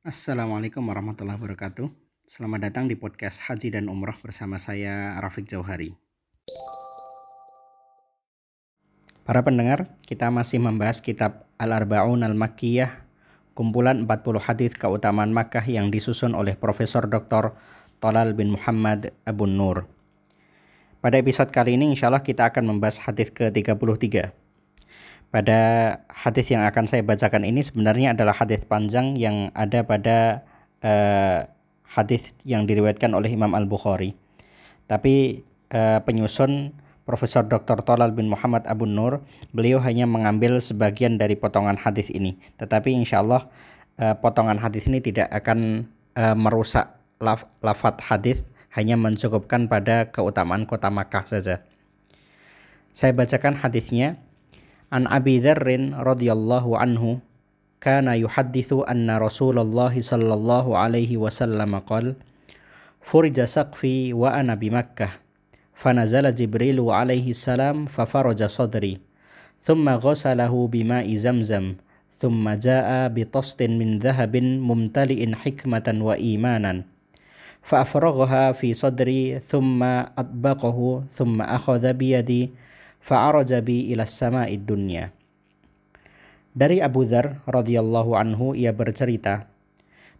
Assalamualaikum warahmatullahi wabarakatuh. Selamat datang di podcast Haji dan Umroh bersama saya Rafiq Jauhari. Para pendengar, kita masih membahas kitab Al-Arba'un Al-Makkiyah, kumpulan 40 hadis keutamaan Makkah yang disusun oleh Profesor Dr. Tolal bin Muhammad Abu Nur. Pada episode kali ini insya Allah kita akan membahas hadis ke-33 pada hadis yang akan saya bacakan ini sebenarnya adalah hadis panjang yang ada pada uh, hadis yang diriwayatkan oleh Imam Al Bukhari. Tapi uh, penyusun Profesor Dr. Tolal bin Muhammad Abu Nur, beliau hanya mengambil sebagian dari potongan hadis ini. Tetapi insya Allah uh, potongan hadis ini tidak akan uh, merusak laf lafat hadis, hanya mencukupkan pada keutamaan kota Makkah saja. Saya bacakan hadisnya. عن أبي ذر رضي الله عنه كان يحدث أن رسول الله صلى الله عليه وسلم قال فرج سقفي وأنا بمكة. فنزل جبريل عليه السلام ففرج صدري ثم غسله بماء زمزم ثم جاء بطست من ذهب ممتلئ حكمة وإيمانا فأفرغها في صدري ثم أطبقه ثم أخذ بيدي fa'araja bi sama'id dunya. Dari Abu Dhar radhiyallahu anhu ia bercerita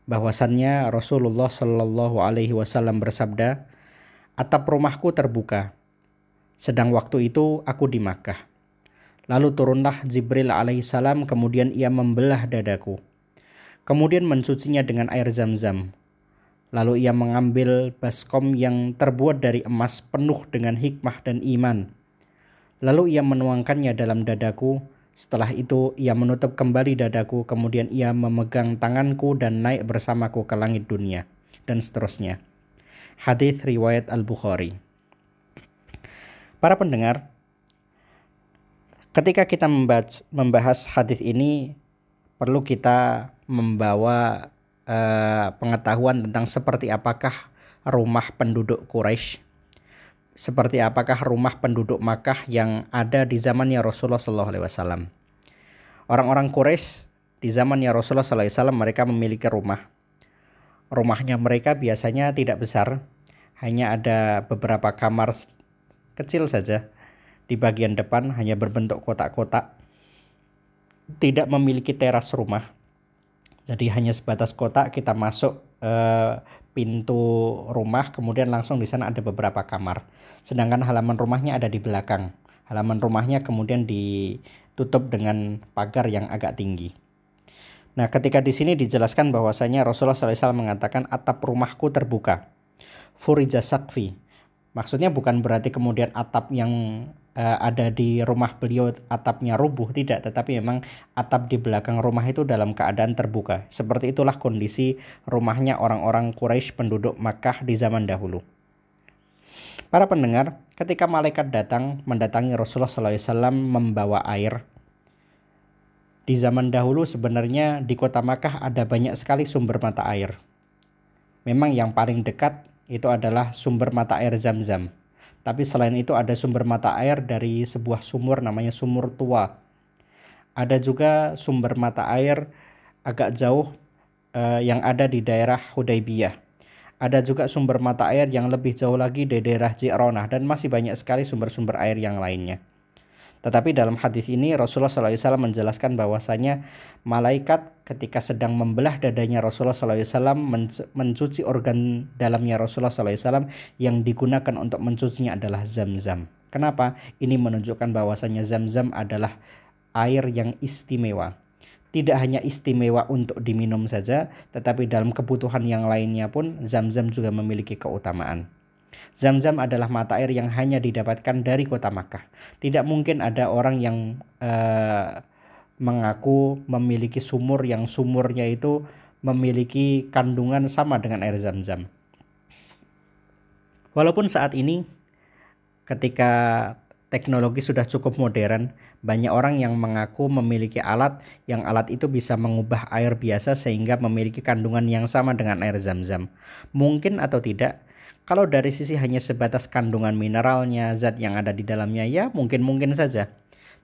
bahwasannya Rasulullah shallallahu alaihi wasallam bersabda, "Atap rumahku terbuka. Sedang waktu itu aku di Makkah. Lalu turunlah Jibril alaihissalam kemudian ia membelah dadaku. Kemudian mencucinya dengan air zam-zam. Lalu ia mengambil baskom yang terbuat dari emas penuh dengan hikmah dan iman Lalu ia menuangkannya dalam dadaku. Setelah itu ia menutup kembali dadaku, kemudian ia memegang tanganku dan naik bersamaku ke langit dunia, dan seterusnya. Hadis riwayat Al-Bukhari. Para pendengar, ketika kita membahas hadis ini, perlu kita membawa uh, pengetahuan tentang seperti apakah rumah penduduk Quraisy seperti apakah rumah penduduk Makkah yang ada di zamannya Rasulullah SAW. Orang-orang Quraisy di zamannya Rasulullah SAW mereka memiliki rumah. Rumahnya mereka biasanya tidak besar, hanya ada beberapa kamar kecil saja. Di bagian depan hanya berbentuk kotak-kotak. Tidak memiliki teras rumah. Jadi hanya sebatas kotak kita masuk eh, pintu rumah kemudian langsung di sana ada beberapa kamar. Sedangkan halaman rumahnya ada di belakang. Halaman rumahnya kemudian ditutup dengan pagar yang agak tinggi. Nah, ketika di sini dijelaskan bahwasanya Rasulullah SAW mengatakan atap rumahku terbuka. Furija sakfi. Maksudnya bukan berarti kemudian atap yang uh, ada di rumah beliau atapnya rubuh tidak tetapi memang atap di belakang rumah itu dalam keadaan terbuka seperti itulah kondisi rumahnya orang-orang Quraisy penduduk Makkah di zaman dahulu Para pendengar, ketika malaikat datang mendatangi Rasulullah SAW membawa air, di zaman dahulu sebenarnya di kota Makkah ada banyak sekali sumber mata air. Memang yang paling dekat itu adalah sumber mata air Zam-Zam. Tapi selain itu ada sumber mata air dari sebuah sumur namanya sumur tua. Ada juga sumber mata air agak jauh uh, yang ada di daerah Hudaybiyah. Ada juga sumber mata air yang lebih jauh lagi di daerah Ji'ronah dan masih banyak sekali sumber-sumber air yang lainnya. Tetapi dalam hadis ini Rasulullah SAW menjelaskan bahwasanya malaikat ketika sedang membelah dadanya Rasulullah SAW mencuci organ dalamnya Rasulullah SAW yang digunakan untuk mencucinya adalah zam-zam. Kenapa? Ini menunjukkan bahwasanya zam-zam adalah air yang istimewa. Tidak hanya istimewa untuk diminum saja, tetapi dalam kebutuhan yang lainnya pun zam-zam juga memiliki keutamaan. Zam-zam adalah mata air yang hanya didapatkan dari kota Makkah. Tidak mungkin ada orang yang uh, mengaku memiliki sumur yang sumurnya itu memiliki kandungan sama dengan air zam-zam. Walaupun saat ini ketika teknologi sudah cukup modern, banyak orang yang mengaku memiliki alat yang alat itu bisa mengubah air biasa sehingga memiliki kandungan yang sama dengan air zam-zam. Mungkin atau tidak, kalau dari sisi hanya sebatas kandungan mineralnya, zat yang ada di dalamnya, ya mungkin-mungkin saja.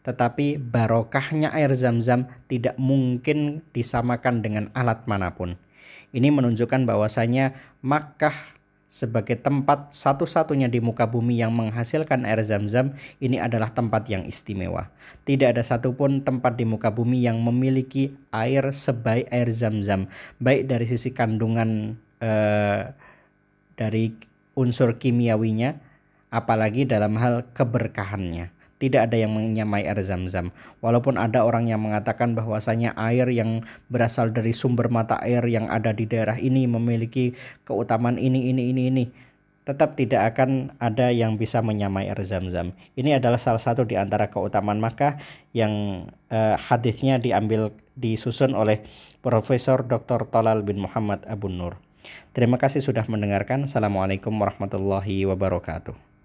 Tetapi barokahnya air zam-zam tidak mungkin disamakan dengan alat mana pun. Ini menunjukkan bahwasanya Makkah sebagai tempat satu-satunya di muka bumi yang menghasilkan air zam-zam, ini adalah tempat yang istimewa. Tidak ada satupun tempat di muka bumi yang memiliki air sebaik air zam-zam, baik dari sisi kandungan eh, dari unsur kimiawinya, apalagi dalam hal keberkahannya tidak ada yang menyamai air zam-zam. Walaupun ada orang yang mengatakan bahwasanya air yang berasal dari sumber mata air yang ada di daerah ini memiliki keutamaan ini, ini, ini, ini. Tetap tidak akan ada yang bisa menyamai air zam-zam. Ini adalah salah satu di antara keutamaan Makkah yang uh, hadisnya diambil disusun oleh Profesor Dr. Tolal bin Muhammad Abu Nur. Terima kasih sudah mendengarkan. Assalamualaikum warahmatullahi wabarakatuh.